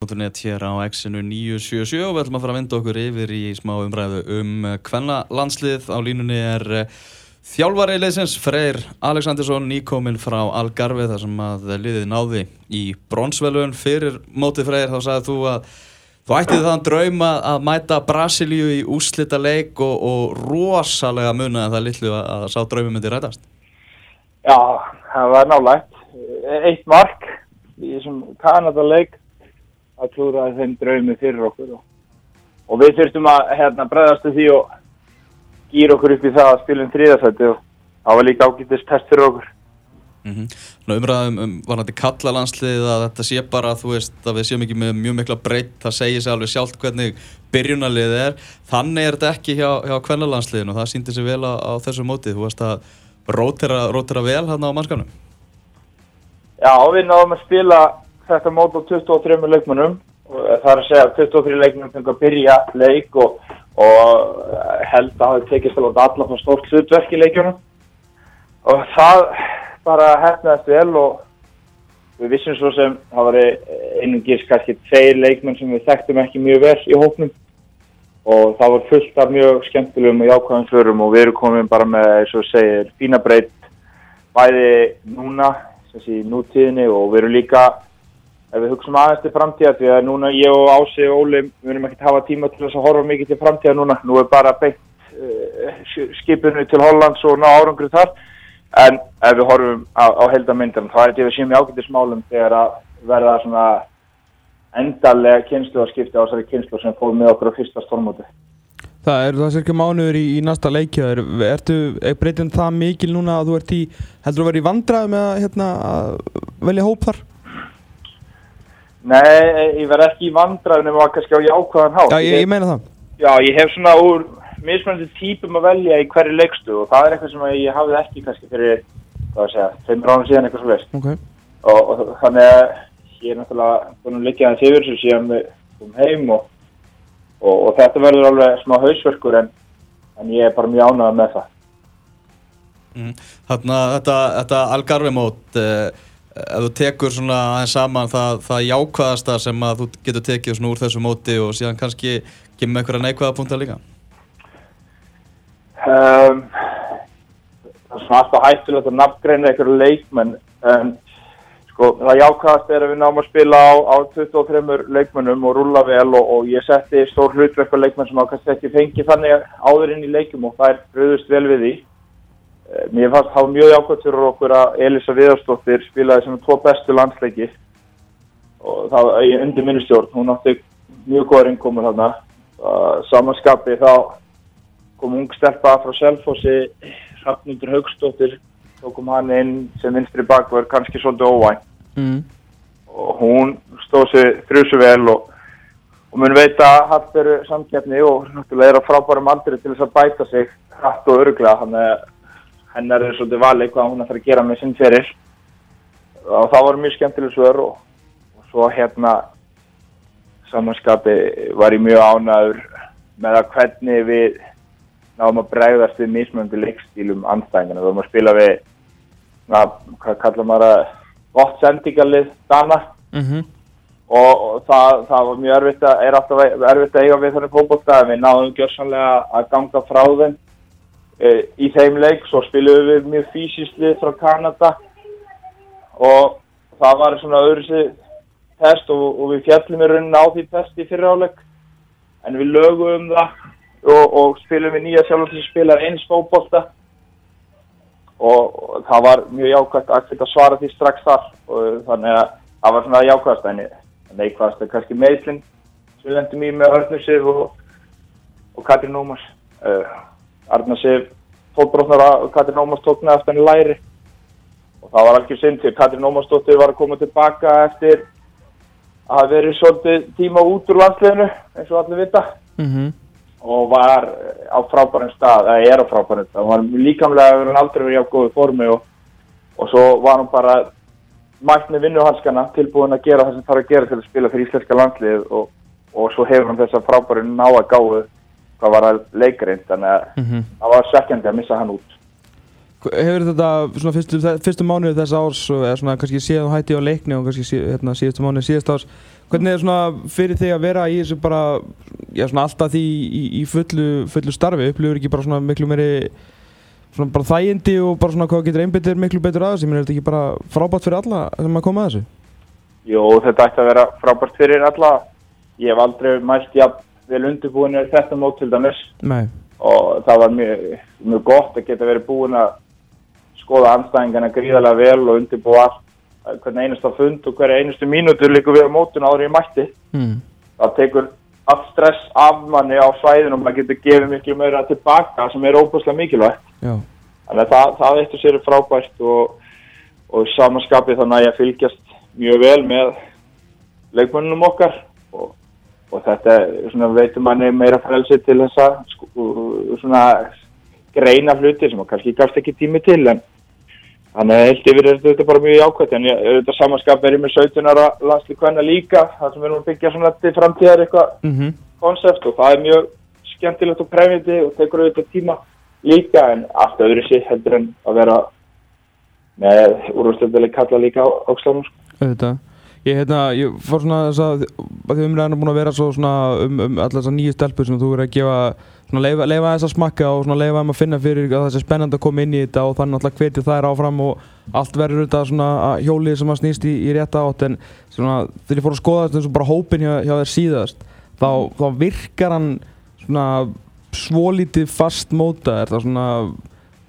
Hér á X-inu 977 og við ætlum að fara að vinda okkur yfir í smá umræðu um hvenna landslið á línunni er uh, þjálfari leysins Freyr Aleksandersson nýkominn frá Algarve þar sem að liðið náði í bronsvelun fyrir mótið Freyr þá sagðið þú að þú ættið þann drauma að mæta Brasilíu í úslita leik og, og rosalega munaði það litlu að, að sá draumi myndi rætast. Já, það var nálægt. Eitt mark í þessum Kanada leik að klúra þeim draumi fyrir okkur og, og við þurftum að hérna, bregðastu því og gýra okkur upp í það að spilum þriðasætti og það var líka ágætist test fyrir okkur. Mm -hmm. Umræðum um, var þetta kalla landslið að þetta sé bara þú veist að við séum ekki með mjög mikla breytt það segir sér alveg sjálft hvernig byrjunarlið er. Þannig er þetta ekki hjá, hjá kvennalandsliðin og það síndi sér vel á, á þessu mótið þú veist að rótera, rótera vel hann á mannskapnum Já, við náðum að spila þetta mót á 23 leikmannum það er að segja 23 leikmannum fengur að byrja leik og, og held að það tekist alveg allar frá stórt hlutverk í leikjunum. Og það bara hefnaðist vel og við vissum svo sem það var einungis kannski tveir leikmenn sem við þekktum ekki mjög vel í hóknum og það var fullt af mjög skemmtilegum og jákvæðum förum og við erum komin bara með, eins og segir, fína breytt bæði núna, þessi nútíðinni og við erum líka ef við hugsaum aðeins til framtíða því að núna ég og Ási og Óli við erum ekki að hafa tíma til þess að horfa mikið til framtíða núna. Nú er bara beint uh, skipinu til Hollands og ná árangur þar. En ef við horfum á, á heldamyndan þá er þetta við séum í ágættismálum þegar að verða svona endalega kynslu að skipta á þessari kynslu sem fóð með okkur á fyrsta stormóti Það er það cirka mánuður í, í næsta leikjaður ertu breytinn það mikil núna að þú ert í heldur þú að vera í vandrað með að, hérna, velja hóp þar? Nei, ég verð ekki í vandraðunum og kannski á jákvæðan hálf. Já, ég, ég meina það. Já, ég hef svona úr mismunandi típum að velja í hverju leikstu og það er eitthvað sem ég hafði ekki kannski fyrir, hvað að segja, þeim ráðum síðan eitthvað svo veist. Okay. Og, og þannig að ég er náttúrulega búin að liggja hans yfir sem síðan við komum heim og, og, og þetta verður alveg smá hausverkur en, en ég er bara mjög ánægðað með það. Mm. Þannig að þetta, þetta Algarve mót, eh, ef þú tekur svona aðeins saman það, það jákvæðasta sem að þú getur tekið svona úr þessu móti og síðan kannski kemur einhverja neikvæða punktar líka? Um, það er svona alltaf hættulegt að nafngreina einhverju leikmenn en sko það jákvæðast er að við náum að spila á, á 23 leikmennum og rúla vel og, og ég setti stór hlutverk á leikmenn sem á kannski ekki fengi þannig áður inn í leikum og það er bröðust vel við því Mér fannst það mjög jákvæmt fyrir okkur að Elisa Viðarstóttir spilaði sem tvo bestu landsleiki og það var undir minnustjórn, hún átti mjög góða ringkomur þarna. Samanskapi þá kom ung stelpa frá Selfossi, Hrafnundur Haugstóttir, þá kom hann inn sem vinstri bakverð, kannski svolítið óvænt. Mm. Og hún stóð sér þrjusu vel og, og mun veita að hatt veru samkjæfni og náttúrulega er á frábærum aldri til þess að bæta sig hratt og öruglega, að hennar er svolítið valið hvað hún ætlar að gera með sinn fyrir og það var mjög skemmtileg svör og, og svo hérna samanskapi var ég mjög ánæður með að hvernig við náðum að bregðast við mismöndu leikstílum anstæðingana, við vorum að spila við na, hvað kallar maður að gott sendingarlið dana. Mm -hmm. og, og það, það var mjög erfitt að er alltaf erfitt að eiga við þannig fókbólta en við náðum gjörsanlega að ganga frá þeim í þeim leik, svo spilum við mjög fysiskt lið frá Kanada og það var svona öðru test og, og við fjallum í rauninni á því testi fyrir áleik en við lögum það og, og spilum við nýja sjálf til að spila eins fókbólta og, og það var mjög jákvæmt að svara því strax þar. Og þannig að það var svona jákvæmst en neikvæmst er kannski meðlinn sem við lendum í með Örnusif og, og Katrin Ómars. Uh, Arnarsif fótbrotnar að Katrin Ómars tók með eftir henni læri. Og það var alveg synd því Katrin Ómarsdóttir var að koma tilbaka eftir að hafa verið svolítið tíma út úr landsleginu eins og allir vita. Mm -hmm. og var á frábærum stað, eða er á frábærum stað, hún var líkamlega hann aldrei verið á góðu formi og, og svo var hann bara mætt með vinnuhalskana tilbúin að gera það sem þarf að gera til að spila fyrir íslenska landslið og, og svo hefur hann þess að frábæru ná að gáðu hvað var að leikrind, þannig að Mm -hmm. það var svekkjandi að missa hann út. Hefur þetta svona fyrstu, fyrstu mánuði þess árs eða svona kannski síðan þú hætti á leikni og kannski hérna, síðustu mánuði síðast árs Hvernig er svona fyrir þig að vera í þessu bara, já svona alltaf því í, í fullu, fullu starfi, upplifur ekki bara svona miklu meiri svona bara þægindi og bara svona hvað getur einbyttir miklu betur aðeins, ég meina er þetta ekki bara frábært fyrir alla sem að koma að þessu? Jú, þetta ætti að vera frábært fyrir alla. Ég hef aldrei mælt jafn vel undirbúin í þetta mót til dæmis Nei, og það var mjög, mjög gott að geta verið búin að skoða anstæðingarna gríðarlega vel og undirbúa allt, hvernig einasta fund og hverja einustu mínútur líka við á mótun áður ég mætti. mm. Það tekur allt stress af manni á svæðinu og maður getur gefið miklu meira tilbaka sem er óbúslega mikilvægt. já, Þannig að það, það eittu sér er frábært og, og samanskapið þannig að ég fylgjast mjög vel með leikmönnum okkar og, og þetta svona veitum manni meira frelsi til þess að sko, svona greina hluti sem kannski gafst ekki tími til en þannig að heilt yfir er þetta bara mjög jákvæmt en ég, þetta samanskap er ég með 17 ára landslið hvenna líka þar sem við erum að byggja svona til framtíðar eitthvað mm konsept og það er mjög skemmtilegt og prefindi og tekur auðvitað tíma líka en allt öðru sér heldur en að vera með úrvastöldali kalla líka á ákslánum sko. Ég, hérna, ég fór svona þess að, því umræðan er búin að vera svo svona um, um allar þessar nýju stelpur sem þú er að gefa svona leifa, leifa þess að smakka og svona leifa þeim að finna fyrir að það sé spennandi að koma inn í þetta og þannig alltaf hvetja þær áfram og allt verður þetta svona hjólið sem að snýst í, í rétta átt. En svona þegar ég fór að skoða þetta eins og bara hópin hjá, hjá þér síðast þá, þá virkar hann svona svolítið fast móta. Er það svona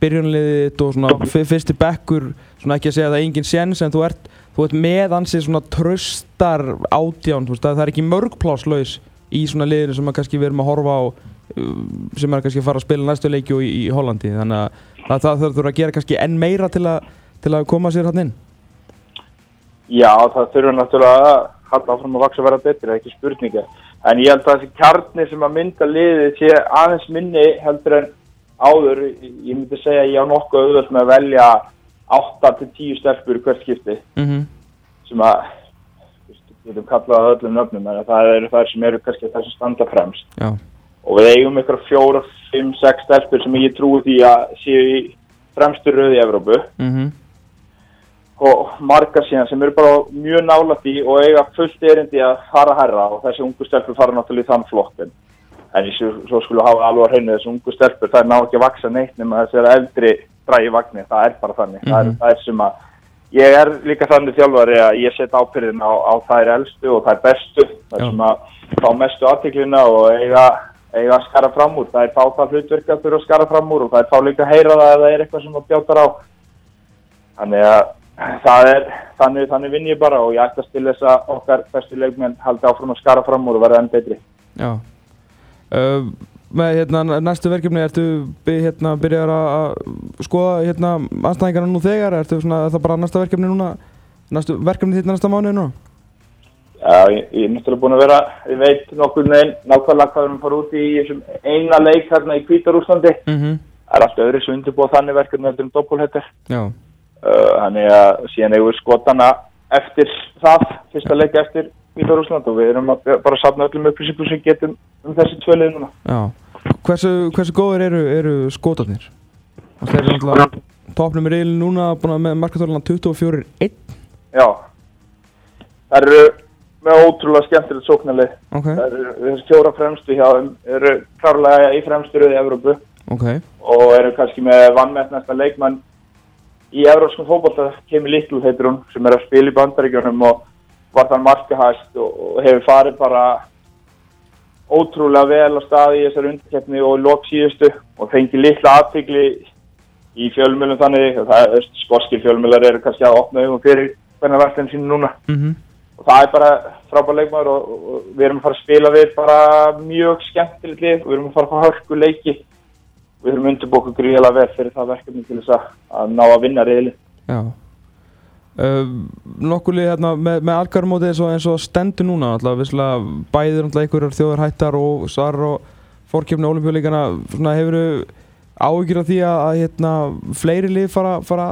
byrjunliðið og svona fyr- fyrsti bekkur svona ekki að segja að það er engin séns en þú ert, þú ert með ansið svona tröstar átján þú veist, að það er ekki mörgpláslaus í svona liðinu sem að kannski við erum að horfa á uh, sem er kannski að fara að spila næstu leiki og í, í Hollandi. Þannig að það, það þurfur að gera kannski enn meira til að, til að koma sér hann inn. Já, það þurfa náttúrulega að halda áfram að vaksa að vera betri, það er ekki spurninga en ég held að þessi kjarni sem að mynda liðið sé aðeins minni heldur en áður, ég myndi segja að ég á nokkuð auðvöld með að velja 8-10 stelpur í hvert skipti. Mm -hmm. sem að við getum kallað það öllum nöfnum en það eru þær sem eru kannski þær sem standa fremst. Já, og við eigum ykkur fjóra, fimm, sex stelpur sem ég trúi því að séu í fremstu röði í Evrópu. Mm og margar síðan sem eru bara mjög nála því og eiga fullt erindi að fara herra og þessi ungu stelpur fara náttúrulega í þann flokk en, ég svo, svo skulle hafa alveg að hreinu þessi ungu stelpur það er ná ekki að vaksa neitt nema þessi er eldri drægi vagnir, það er bara þannig. Það, er, Mhm. það er sem að ég er líka þannig þjálfari að ég set ábyrðin á, á þær elstu og þær bestu. Það er sem að fá mestu aðtiklina og eiga, eiga að skara fram úr. Það er fá það hlutverk að þurfa að skara fram úr og það er fá líka að heyra það ef það er eitthvað sem að bjátar á. Þannig að það er, þannig, þannig vinn ég bara og ég ættast til þess að okkar bestu leikmenn haldi áfram að skara fram úr og verða enn betri. Já. Uh, Með hérna næstu verkefni ertu hérna byrjar að skoða hérna anstæðingarna nú þegar? Ertu svona, er það bara næsta verkefni núna? Næstu verkefni þitt næsta mánuði núna? Já, ég, ég er náttúrulega búin að vera, ég veit nokkur neginn nákvæmlega hvað við erum fara út í þessum eina leik hérna í Kvítarúslandi mm -hmm. það er allt öðru sem undirbúa þannig verkefni heldur um doppulhettir Já, uh, þannig að síðan eigum við skotana eftir það, fyrsta leik eftir Kvítarúsland og við erum að bara safna öllum upplýsingum sem getum um þessi tvö lið núna. Já. Hversu, hversu góður eru, eru skotarnir? Þeir eru náttúrulega topnum í reilin núna að með markatóluna 24-1 Já, það eru með ótrúlega skemmtilegt sóknarlið. Ok, Það eru þessi fjóra fremstu hjá þeim eru klárlega í fremstu röði í Evrópu. Ok. Og eru kannski með vannmennasta leikmann í evrópskum fótbolta kemur Little heitir hún sem er að spila í bandaríkjunum og var þann markahæst og, og hefur farið bara ótrúlega vel á staði í þessari undirkeppni og lók síðustu og fengi litla aðbyggli í fjölmjölum þannig og það er skorskir fjölmjölar eru kannski að opna augum fyrir hvernig verðin sín núna. Mm og það er bara frábær leikmaður og, og, og við erum að fara að spila við bara mjög skemmtilegt lið og við erum að fara að fá hörku leiki. Við erum undirbóku gríðilega vel fyrir það verkefni til þess að, að ná að vinna reyðli Já uh, Nokkulega hérna með, með algarmóti eins eins og stendur núna alltaf, visslega bæðir alltaf einhverjar þjóðar hættar og svar og fórkjöfni olimpíuleikana hefur áhyggjur af því að, hérna, fleiri lið fara, fara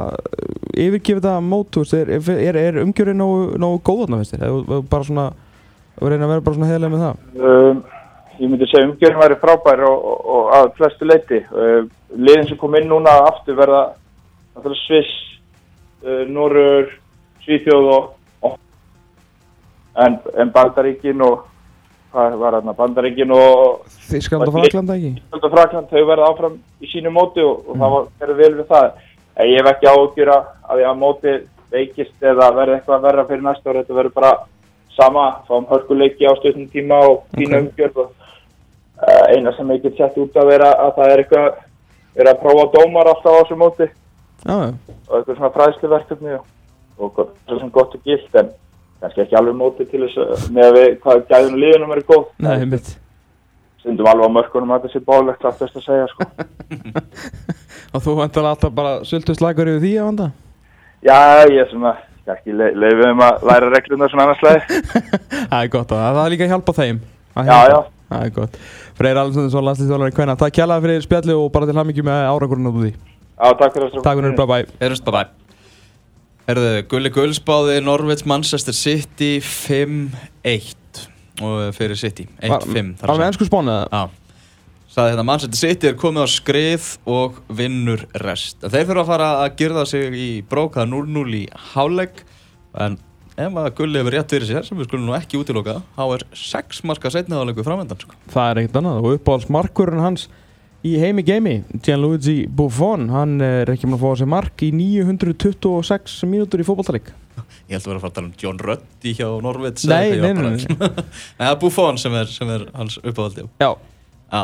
yfirgefa þetta mót þú veist, er, er, er umgjörið nógu, nógu góð þarna finnst þér? Eða bara svona reyna að vera bara svona heðilega með það? Um, ég myndi segja umgjörðin væri frábær og, og, og að flestu leiti uh, liðin sem kom inn núna aftur verða Sviss uh, Norur, Svíþjóð og, og en, en Bandaríkin og hvað var þarna, Bandaríkin og Þískland og Frakland ekki? Ísland og Frakland þau verða áfram í sínu móti og, og það var verið vel við það. En ég hef ekki áhugjur að því að móti veikist eða verði eitthvað verra fyrir næsta ára, þetta verður bara sama, fáum hörkuleiki á stöðnum tíma og fína Ok. umgjörð og uh, eina sem ég get sett út að vera að það er eitthvað verið að prófa dómar alltaf á þessu móti Já. og eitthvað svona fræðsluverkefni og, og gott- svo og gilt en kannski ekki alveg móti til þess að með að við hvað gæðinu líðunum eru góð Nei, mitt. stundum alveg á mörkunum að þetta sé bálegt allt þess að segja sko Og þú vantar alltaf bara sultu slagur yfir því að vanda? Já, ég er svona, kannski le leifum um að læra reglurnar svona annars leið. Það er gott að það er líka að hjálpa þeim. Að Já, hjálpa. já. Það er gott. Freyr Alessandrsson, landslýstjálfari Kvenna. Takk kjærlega fyrir spjalli og bara til hamingjum með árangurinn út úr því. Já, takk fyrir þessu. Takk fyrir, bye bye. Heyrjumst, bye bye. Herðu, Gulli Gulls báði Norveits Manchester City 5-1 og fyrir City 1-5 þar að Var ennsku spónu eða? Já, sagði þetta Manchester City er komið á skrið og vinnur rest. Þeir þurfa að fara að girða sig í brókað 0-0 í hálegg en ef að Gulli hefur rétt fyrir sér sem við skulum nú ekki útiloka þá er 6 marka setni háleggu framöndan sko. Það er ekkert annað. Og uppáhaldsmarkurinn hans í heimi geimi, Gianluigi Buffon, hann er ekki með að fá sér mark í 926 mínútur í fótballtaleik. Ég held að vera að fara að tala um John Ruddy hjá Norveits Nei, eða nei, er Buffon sem er, sem er hans uppáhaldi Já. Já,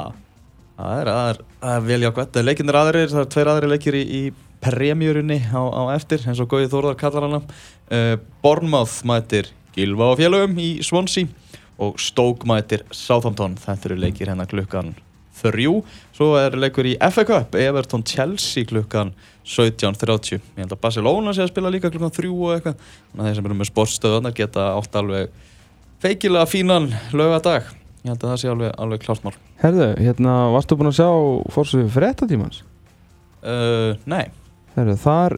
það er, er, það er vel jákvæmt. Leikinnir aðrir, það er tveir aðrir leikir í, í premjörunni á, á eftir, eins og Gauði Þórðar kallar hana. Uh, Bournemouth mætir Gilva og félögum í Swansea og Stoke mætir Southampton. Þetta eru leikir hérna klukkan þrjú. Svo er leikur í FA Cup, Everton Chelsea klukkan 17.30. Ég held að Barcelona sé að spila líka klukkan þrjú og eitthvað. Þannig að þeir sem eru með sportstöðunar geta átt alveg feikilega fínan lögadag. Ég held að það sé alveg, alveg klártmál. Herðu, hérna, varstu búinn að sjá fórsöðu fréttatímans? Uh, nei, Herðu, þar